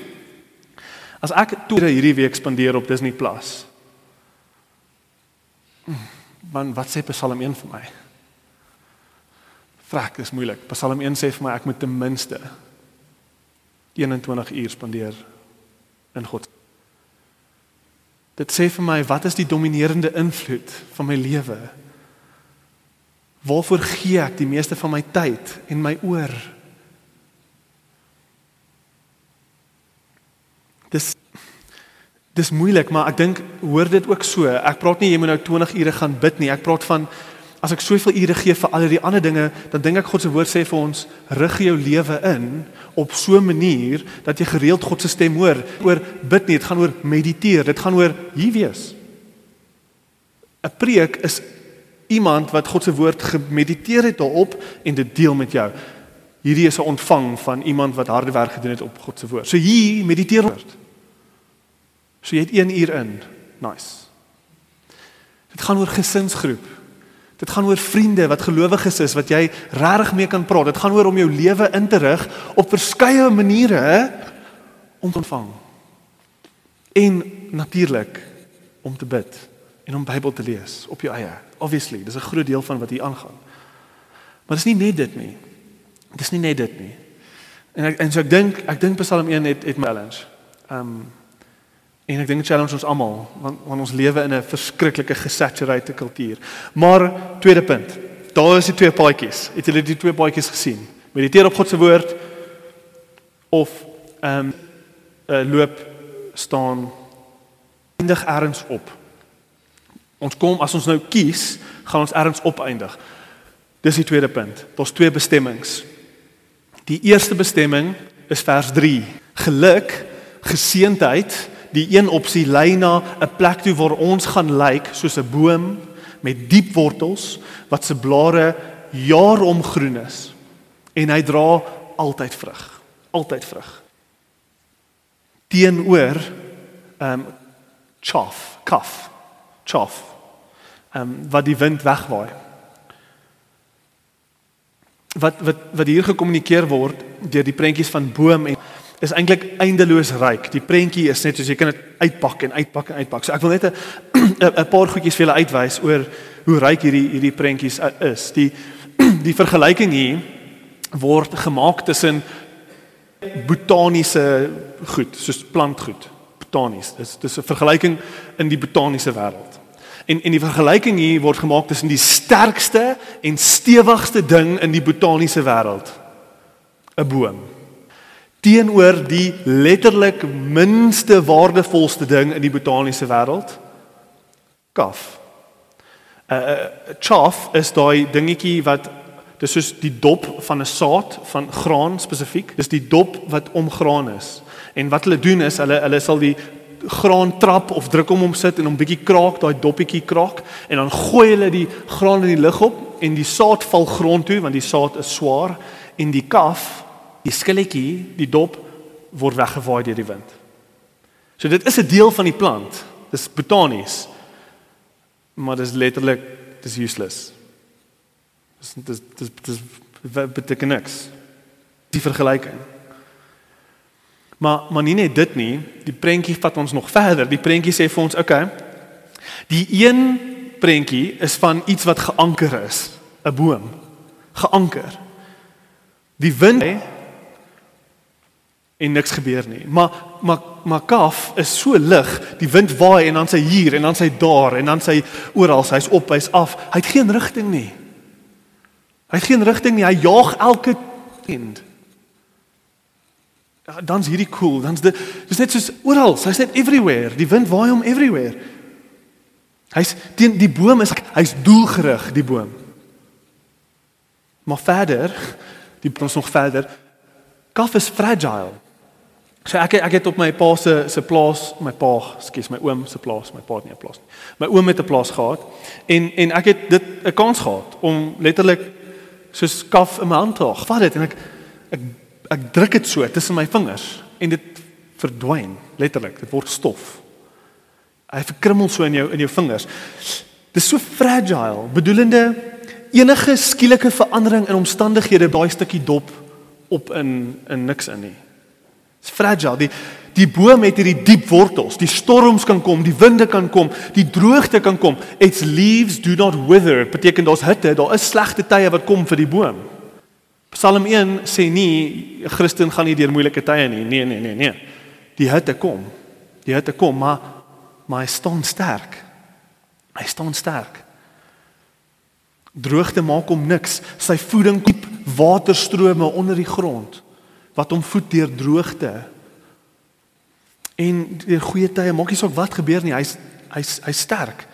As ek toe hierdie week spandeer op Disney Plus, Want wat sê Psalm 1 vir my? Vrek, dis moeilik. Psalm 1 sê vir my ek moet ten minste 21 uur spandeer in God. Dit sê vir my wat is die dominerende invloed van my lewe? Waarvoor gee ek die meeste van my tyd en my oor? Dis dis moeilik, maar ek dink hoor dit ook so. Ek praat nie jy moet nou 20 ure gaan bid nie. Ek praat van as ek soveel ure gee vir al die ander dinge, dan dink ek God se woord sê vir ons rig jou lewe in op so 'n manier dat jy gereeld God se stem hoor. Oor bid nie, dit gaan oor mediteer. Dit gaan oor hier wees. 'n Preek is iemand wat God se woord gemediteer het daarop en dit deel met jou. Hierdie is 'n ontvang van iemand wat harde werk gedoen het op God se woord. So hier mediteer word. So jy het 1 uur in. Nice. Dit gaan oor gesinsgroep. Dit gaan oor vriende wat gelowiges is wat jy regtig mee kan praat. Dit gaan oor om jou lewe in te rig op verskeie maniere om te ontvang. En natuurlik om te bid en om Bybel te lees op jou eie. Obviously, dis 'n groot deel van wat hier aangaan. Maar dis nie net dit nie. Dis nie net dit nie. En ek en so ek dink ek dink Psalm 1 het het my challenge. Ehm um, en ek dink challenge ons almal want want ons lewe in 'n verskriklike gesaturated kultuur. Maar tweede punt. Daar is die twee paadjies. Het julle die twee paadjies gesien? Mediteer op God se woord of ehm um, uh, loop staan eindig ergens op. Ons kom as ons nou kies, gaan ons ergens opeindig. Dis die tweede punt. Daar's twee bestemmings. Die eerste bestemming is vers 3. Geluk, geseentheid, die een opsie lei na 'n plek toe waar ons gaan lyk soos 'n boom met diep wortels wat se blare jaarom groen is en hy dra altyd vrug. Altyd vrug. Teenoor ehm um, chaff, kaf, chaff. Ehm um, wat die wind wegwaai wat wat wat hier gekommunikeer word deur die prentjies van boom en is eintlik eindeloos ryk. Die prentjie is net soos jy kan dit uitpak en uitpak en uitpak. So ek wil net 'n <clears throat> 'n paar goedjies vir julle uitwys oor hoe ryk hierdie hierdie prentjies is. Die <clears throat> die vergelyking hier word gemaak tussen botaniese goed, soos plantgoed, botanies. Dis dis 'n vergelyking in die botaniese wêreld. En en die vergelyking hier word gemaak tussen die sterkste en stewigste ding in die botaniese wêreld. 'n Boom. Teenoor die letterlik minste waardevolste ding in die botaniese wêreld. Kaf. 'n uh, 'n uh, chaff is daai dingetjie wat dis soos die dop van 'n saad van graan spesifiek. Dis die dop wat omgraan is. En wat hulle doen is hulle hulle sal die graan trap of druk hom om sit en hom bietjie kraak, daai doppietjie kraak en dan gooi hulle die graan in die lug op en die saad val grond toe want die saad is swaar en die kaf, die skilletjie, die dop word weggewaai deur die wind. So dit is 'n deel van die plant. Dis botanies. Maar dis letterlik dis useless. Dis dis dis, dis beteken niks. Die vergelyking. Maar maar nie net dit nie, die prentjie vat ons nog verder. Die prentjie sê vir ons, oké. Okay, die een prentjie is van iets wat geanker is, 'n boom. Geanker. Die wind en niks gebeur nie. Maar maar maar kaf is so lig, die wind waai en dan sy hier en dan sy daar en dan sy oral, hy's op, hy's af. Hy het geen rigting nie. Hy het geen rigting nie. Hy jaag elke wind. Ja, dan's hierdie cool. Dan's dit dis net soos oral. Hy's net everywhere. Die wind waai hom everywhere. Hy's teen die boom is hy's doelgerig, die boom. Maar verder, die ons nog verder. Kaf is fragile. So ek ek het op my pa se se plaas, my pa, skus, my oom se plaas, my pa het nie 'n plaas nie. My oom het 'n plaas gehad en en ek het dit 'n kans gehad om letterlik soos kaf in my hand te hou. Vat dit en ek ek ek druk dit so tussen my vingers en dit verdwyn letterlik dit word stof hy verkrummel so in jou in jou vingers dis so fragile bedoelende enige skielike verandering in omstandighede daai stukkie dop op in in niks in nie dis fragile die die boom het hierdie diep wortels die storms kan kom die winde kan kom die droogte kan kom its leaves do not wither beteken daar's hitte daar is slegte tye wat kom vir die boom Psalm 1 sê nie 'n Christen gaan nie deur moeilike tye nie. Nee, nee, nee, nee. Die hitte kom. Die hitte kom, maar maar hy staan sterk. Hy staan sterk. Droogte maak hom niks. Sy voeding diep waterstrome onder die grond wat hom voed deur droogte. En deur goeie tye maak nie saak wat gebeur nie. Hy's hy's hy's sterk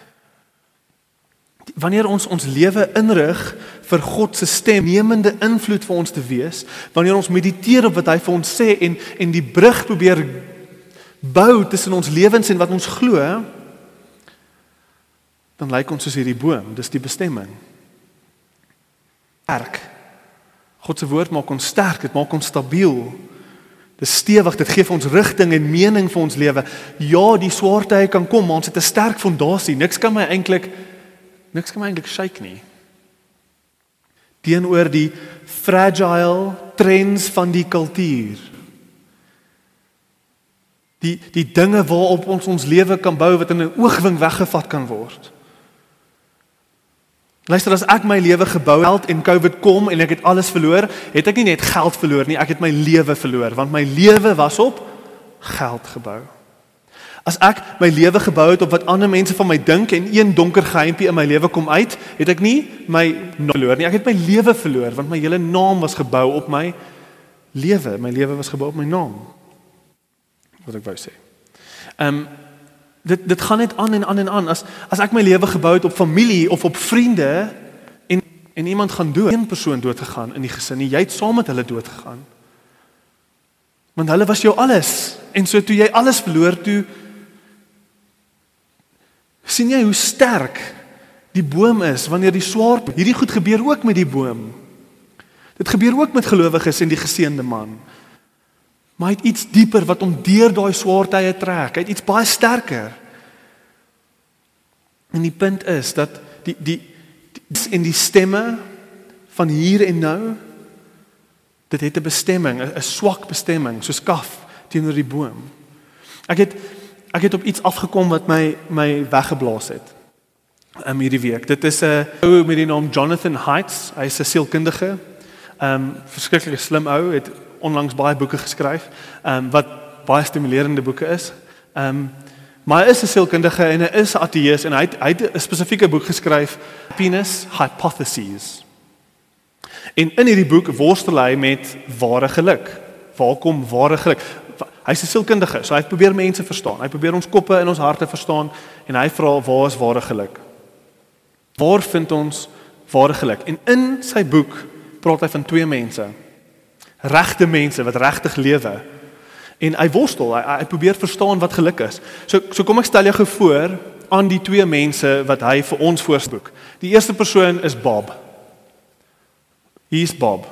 wanneer ons ons lewe inrig vir God se stem nemende invloed vir ons te wees, wanneer ons mediteer op wat hy vir ons sê en en die brug probeer bou tussen ons lewens en wat ons glo, dan lyk ons soos hierdie boom, dis die bestemming. Sterk. God se woord maak ons sterk, dit maak ons stabiel. Dis stewig, dit gee vir ons rigting en mening vir ons lewe. Ja, die swaar tye kan kom, maar ons het 'n sterk fondasie. Niks kan my eintlik Niks kan my eintlik shake nie. Teenoor die fragile trends van die kultuur. Die die dinge waarop ons ons lewe kan bou wat in 'n oogwink weggevat kan word. Luister as ek my lewe gebou het en COVID kom en ek het alles verloor, het ek nie net geld verloor nie, ek het my lewe verloor want my lewe was op geld gebou. As ek my lewe gebou het op wat ander mense van my dink en een donker geheimpie in my lewe kom uit, het ek nie my verloor nie. Ek het my lewe verloor want my hele naam was gebou op my lewe. My lewe was gebou op my naam. Wat ek wou sê. Ehm um, dit dit gaan net aan en aan en aan. As as ek my lewe gebou het op familie of op vriende en en iemand gaan dood, een persoon dood gegaan in die gesin, jy het saam met hulle dood gegaan. Want hulle was jou alles. En so toe jy alles verloor, toe sien jy hoe sterk die boom is wanneer die swaar hierdie goed gebeur ook met die boom. Dit gebeur ook met gelowiges en die geseënde man. Maar hy het iets dieper wat hom deur daai swaar tye trek. Hy het iets baie sterker. En die punt is dat die die in die stemme van hier en nou dit het 'n bestemming, 'n swak bestemming, soos kaf teenoor die boom. Ek het ek het op iets afgekom wat my my weggeblaas het. Um hierdie week. Dit is 'n ou met die naam Jonathan Heights. Hy's 'n sielkundige. Um verskriklik slim ou, het onlangs baie boeke geskryf, um wat baie stimulerende boeke is. Um maar hy is 'n sielkundige en hy is ateïs en hy het, hy het 'n spesifieke boek geskryf, Penis Hypotheses. En in hierdie boek worstel hy met ware geluk. Waar kom ware geluk? Hy's 'n sielkundige, so hy probeer mense verstaan. Hy probeer ons koppe en ons harte verstaan en hy vra waar is ware geluk? Waar vind ons ware geluk? En in sy boek praat hy van twee mense. Regte mense wat regtig lewe. En hy worstel, hy, hy probeer verstaan wat geluk is. So so kom ek stel jou voor aan die twee mense wat hy vir ons voorspoek. Die eerste persoon is Bob. Hier's Bob.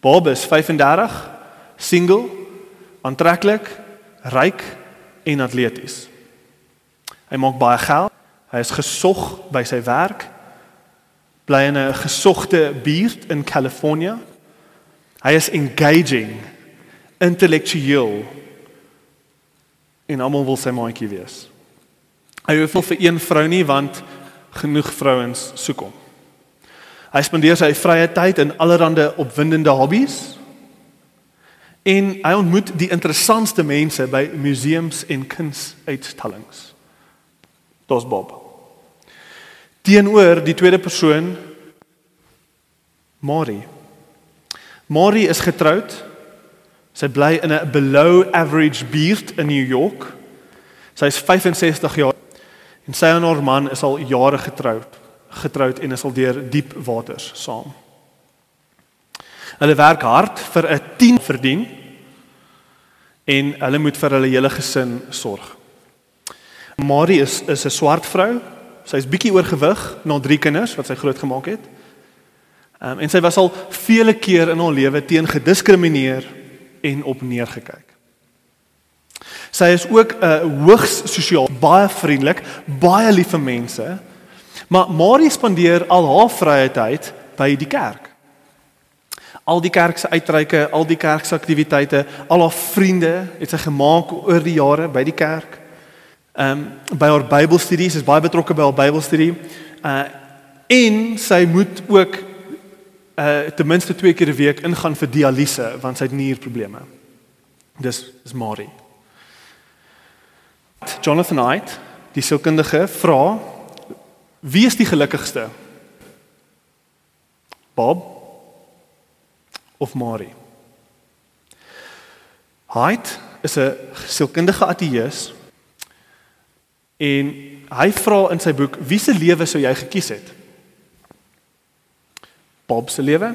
Bob is 35, single, aantreklik, ryk en atleties. Hy maak baie geld. Hy is gesog by sy werk. Bly in 'n gesogte buurt in Kalifornië. Hy is engaging, intellektueel. En almal wil sy maatjie wees. Hy hoef nie vir een vrou nie want genoeg vrouens soek hom. Hy spandeer sy vrye tyd in allerlei opwindende hobbies. En hy ontmoet die interessantste mense by museums en kunsuitstallings. Dis Bob. Teenoor die tweede persoon Mari. Mari is getroud. Sy bly in 'n below average buurt in New York. Sy is 65 jaar en sy en haar man is al jare getroud getroud en is al deur diep waters saam. Hulle werk hard vir 'n 10 verdien en hulle moet vir hulle hele gesin sorg. Marie is is 'n swart vrou. Sy's bietjie oorgewig na drie kinders wat sy grootgemaak het. Um, en sy was al vele keer in haar lewe teen gediskrimineer en op neergekyk. Sy is ook 'n uh, hoogs sosiaal, baie vriendelik, baie lief vir mense. Maar Marie spandeer al haar vrye tyd by die kerk. Al die kerk se uitreike, al die kerk se aktiwiteite, al haar vriende het sy gemaak oor die jare by die kerk. Ehm um, by haar Bybelstudies, sy is baie betrokke by haar Bybelstudie. Uh en sy moet ook uh ten minste twee keer 'n week ingaan vir dialyse want sy het nierprobleme. Dis is Marie. Jonathan Knight, die sielkundige, vra Wie is die gelukkigste? Bob of Mary? Hyde is 'n sielkundige ateïs en hy vra in sy boek wie se lewe sou jy gekies het? Bob se lewe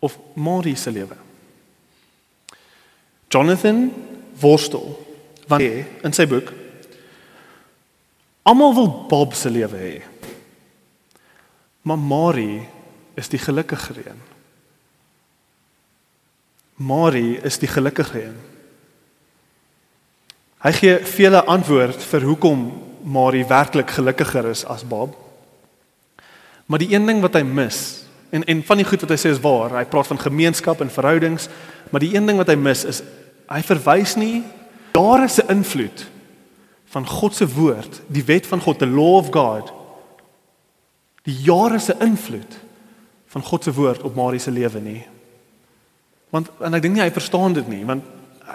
of Mary se lewe? Jonathan worstel wanneer in sy boek Almal wil Bob se lewe hê. Maar Marie is die gelukkige een. Marie is die gelukkige een. Hy gee vele antwoord vir hoekom Marie werklik gelukkiger is as Bob. Maar die een ding wat hy mis en en van die goed wat hy sê is waar, hy praat van gemeenskap en verhoudings, maar die een ding wat hy mis is hy verwys nie jare se invloed van God se woord, die wet van God, the law of God. Die jare se invloed van God se woord op Marie se lewe nie. Want en ek dink nie hy verstaan dit nie, want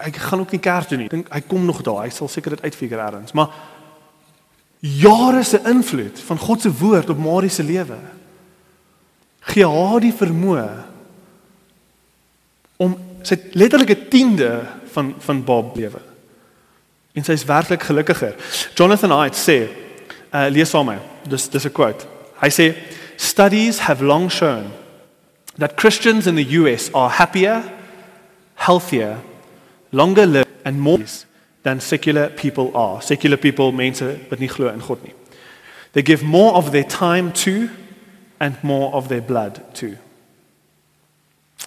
hy gaan ook nie kerk toe nie. Ek dink hy kom nog daar. Hy sal seker dit uitfigure eers, maar jare se invloed van God se woord op Marie se lewe gee haar die vermoë om sy letterlike tiende van van Bob lewe. En sy is werklik gelukkiger. Jonathan Haidt sê, uh, lees saam met, dis dis 'n quote. Hy sê studies have long shown that Christians in the US are happier, healthier, longer live and more than secular people are. Secular people mense wat nie glo in God nie. They give more of their time to and more of their blood to.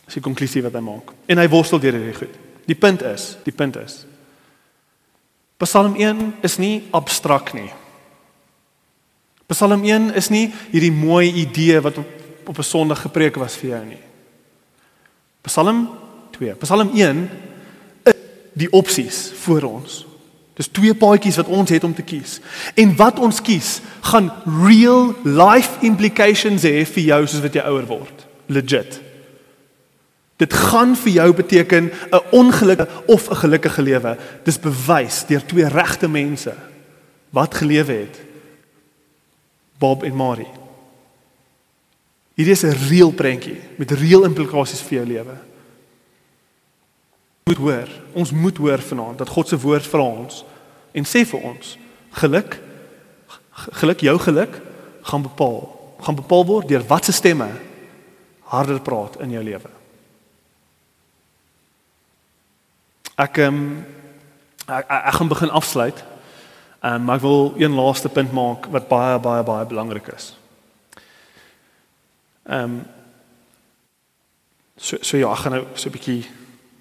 Sy konklusie wat hy maak. En hy worstel deur hierdie goed. Die punt is, die punt is. Psalm 1 is nie abstrakt nie. Psalm 1 is nie hierdie mooi idee wat op op 'n Sondag gepreek was vir jou nie. Psalm 2. Psalm 1 is die opsies vir ons. Dis twee paadjies wat ons het om te kies. En wat ons kies, gaan real life implications hê vir jou soos wat jy ouer word. Legit. Dit gaan vir jou beteken 'n ongelukkige of 'n gelukkige lewe. Dis bewys deur twee regte mense wat gelewe het. Bob en Marie. Hierdie is 'n reël prentjie met reël implikasies vir jou lewe. Moet hoor, ons moet hoor vanaand dat God se woord vir ons en sê vir ons geluk geluk jou geluk gaan bepaal gaan bepaal word deur watse stemme harder praat in jou lewe. Ek ehm um, ek, ek gaan begin afsluit. Ehm um, maar ek wil een laaste punt maak wat baie baie baie belangrik is. Ehm um, so so ja, ek gaan nou so 'n bietjie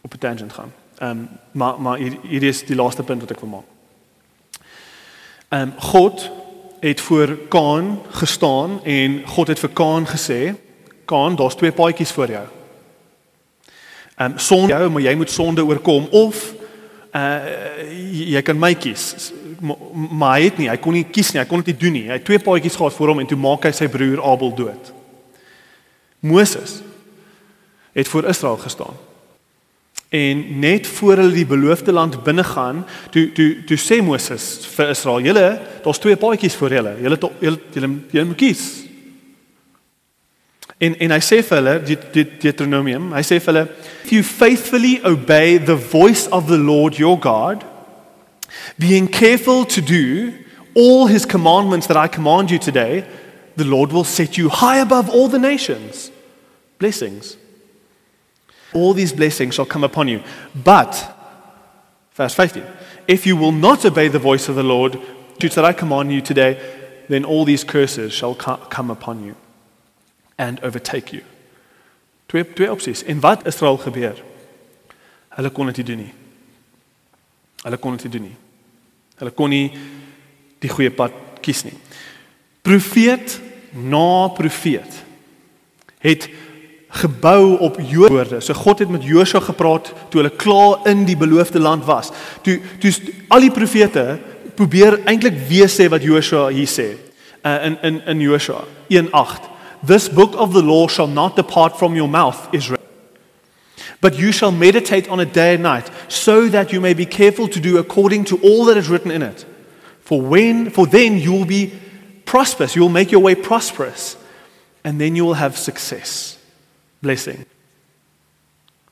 op 'n tangent gaan. Ehm um, maar maar hier, hier is die laaste punt wat ek wil maak. Ehm um, God het voor Kaan gestaan en God het vir Kaan gesê, Kaan, daar's twee paadjies voor jou. Ehm um, sonde jou, maar jy moet sonde oorkom of uh jy kan my kies. Maar hy het nie, hy kon nie kies nie, hy kon dit nie doen nie. Hy het twee paadjies gehad voor hom en toe maak hy sy broer Abel dood. Moses het voor Israel gestaan. En net voor hulle die beloofde land binne gaan, toe toe toe sê Moses vir Israel: "Julle, daar's twee paadjies vir julle. Julle julle julle moet kies." En en hy sê vir hulle, Deuteronomium, hy sê vir hulle: "If you faithfully obey the voice of the Lord your God, being careful to do all his commandments that I command you today, the Lord will set you high above all the nations. Blessings. All these blessings shall come upon you. But, verse 15, if you will not obey the voice of the Lord, that I command you today, then all these curses shall come upon you and overtake you. Twee twee opsies. En wat Israel gebeur? Hulle kon dit nie doen nie. Hulle kon dit nie doen nie. Hulle kon nie die goeie pad kies nie. Profeet na profeet het gebou op Joodwoorde. So God het met Josua gepraat toe hulle klaar in die beloofde land was. Toe toe al die profete probeer eintlik weer sê wat Josua hier sê. Uh, in in in Josua 1:8. This book of the law shall not depart from your mouth, Israel. But you shall meditate on it day and night, so that you may be careful to do according to all that is written in it. For when for then you will be prosperous, you will make your way prosperous, and then you will have success. Blessing.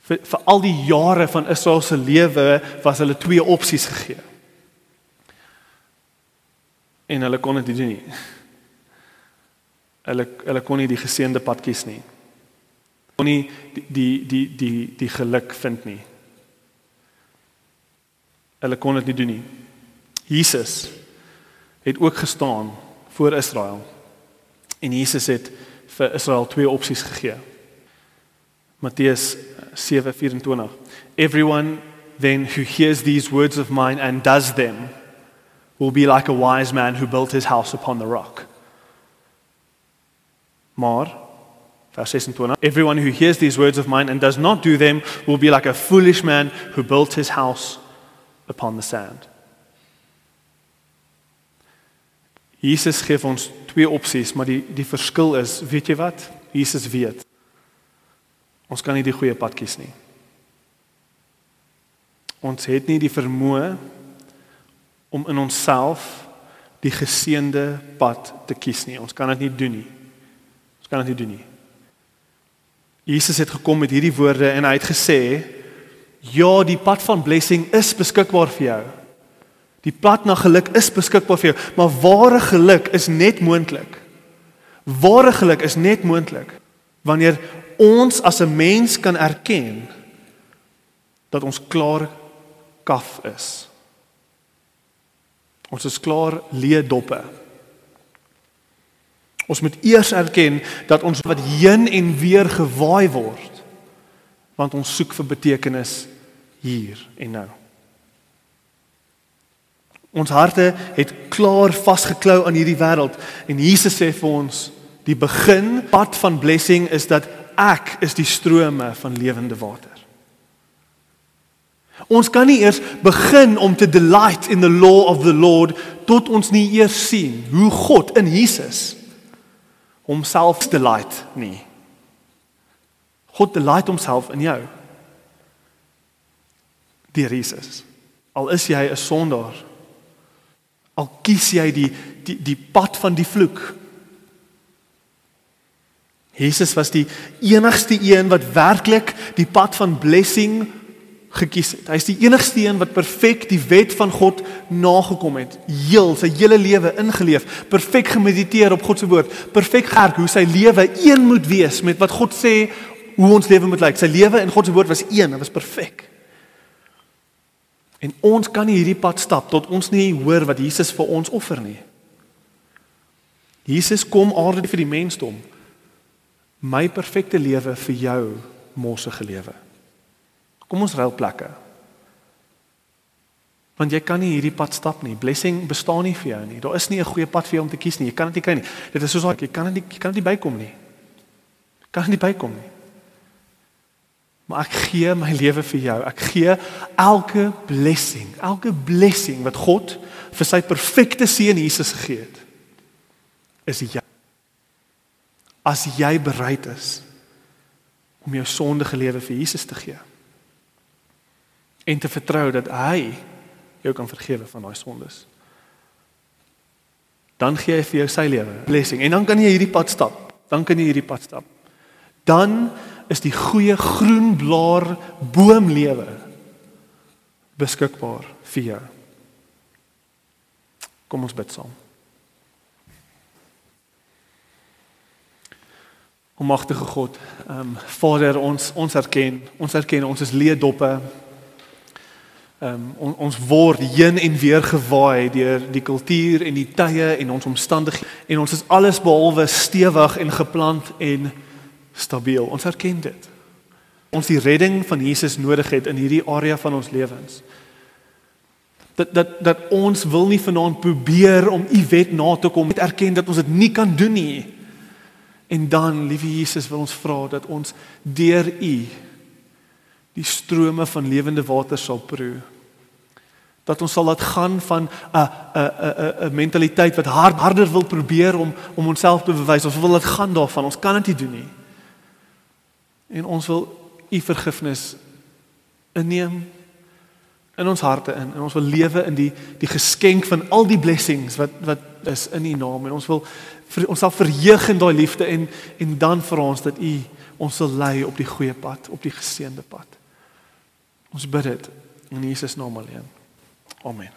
Vir, vir al die jare van Israel se lewe was hulle twee opsies gegee. En hulle kon dit nie doen nie. Hulle hulle kon nie die geseënde pad kies nie. Kon nie die die die die die geluk vind nie. Hulle kon dit nie doen nie. Jesus het ook gestaan voor Israel. En Jesus het vir Israel twee opsies gegee. Matteus 7:24 Everyone then who hears these words of mine and does them will be like a wise man who built his house upon the rock. Maar vers 26 Everyone who hears these words of mine and does not do them will be like a foolish man who built his house upon the sand. Jesus gee ons twee opsies, maar die die verskil is, weet jy wat? Jesus weet. Ons kan nie die goeie pad kies nie. Ons het nie die vermoë om in onsself die geseënde pad te kies nie. Ons kan dit nie doen nie. Ons kan dit nie doen nie. Jesus het gekom met hierdie woorde en hy het gesê: "Ja, die pad van blessing is beskikbaar vir jou." Die pad na geluk is beskikbaar vir jou, maar ware geluk is net moontlik. Ware geluk is net moontlik wanneer ons as 'n mens kan erken dat ons klaar kaf is. Ons is klaar leedoppe. Ons moet eers erken dat ons wat heen en weer gewaai word want ons soek vir betekenis hier en nou. Ons harte het klaar vasgeklou aan hierdie wêreld en Jesus sê vir ons die begin pad van blessing is dat ek is die strome van lewende water. Ons kan nie eers begin om te delight in the law of the Lord tot ons nie eers sien hoe God in Jesus homself delight nie. God delight homself in jou. Deur Jesus. Al is jy 'n sondaar, Al kies jy die die die pad van die vloek. Jesus was die enigste een wat werklik die pad van blessing gekies het. Hy is die enigste een wat perfek die wet van God nagekom het. Heel sy hele lewe ingeleef, perfek gemediteer op God se woord, perfek gewerk hoe sy lewe een moet wees met wat God sê hoe ons lewe moet lyk. Sy lewe in God se woord was een, dit was perfek. En ons kan nie hierdie pad stap tot ons nie hoor wat Jesus vir ons offer nie. Jesus kom aarde vir die mensdom. My perfekte lewe vir jou morsige lewe. Kom ons ruil plekke. Want jy kan nie hierdie pad stap nie. Blessing bestaan nie vir jou nie. Daar is nie 'n goeie pad vir jou om te kies nie. Jy kan dit nie kry nie. Dit is soos jy kan dit jy kan dit nie bykom nie. Kan dit nie bykom nie. Maar ek gee my lewe vir jou. Ek gee elke blessing, elke blessing wat God vir sy perfekte seun Jesus gegee het. Is jy as jy bereid is om jou sondige lewe vir Jesus te gee en te vertrou dat hy jou kan vergewe van daai sondes. Dan gee hy vir jou sy lewe, blessing en dan kan jy hierdie pad stap. Dan kan jy hierdie pad stap. Dan is die goeie groen blaar boomlewe beskikbaar vir jou. Kom ons bid saam. Almagtige God, ehm um, Vader, ons ons erken, ons erken ons is leedoppe. Ehm um, on, ons word heen en weer gewaai deur die kultuur en die tye en ons omstandighede en ons is alles behalwe stewig en geplant en stabiel. Ons erken dit. Ons die redding van Jesus nodig het in hierdie area van ons lewens. Dat dat dat ons wil nie vanaand probeer om u wet na te kom, net erken dat ons dit nie kan doen nie. En dan, liewe Jesus, wil ons vra dat ons deur u die strome van lewende water sal proe. Dat ons sal laat gaan van 'n 'n 'n 'n mentaliteit wat hard harder wil probeer om om onsself te bewys. Ons wil laat gaan daarvan. Ons kan dit nie doen nie. En ons wil u vergifnis inneem in ons harte in en ons wil lewe in die die geskenk van al die blessings wat wat is in u naam en ons wil vir, ons sal verheug in daai liefde en en dan vir ons dat u ons sal lei op die goeie pad, op die geseënde pad. Ons bid dit in Jesus naam alleen. Amen.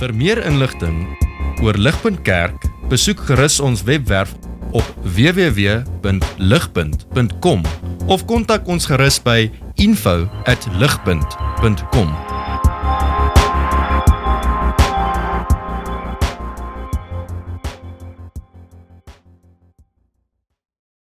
Vir meer inligting oor Ligpunt Kerk, besoek gerus ons webwerf op www.ligpunt.com of kontak ons gerus by info@ligpunt.com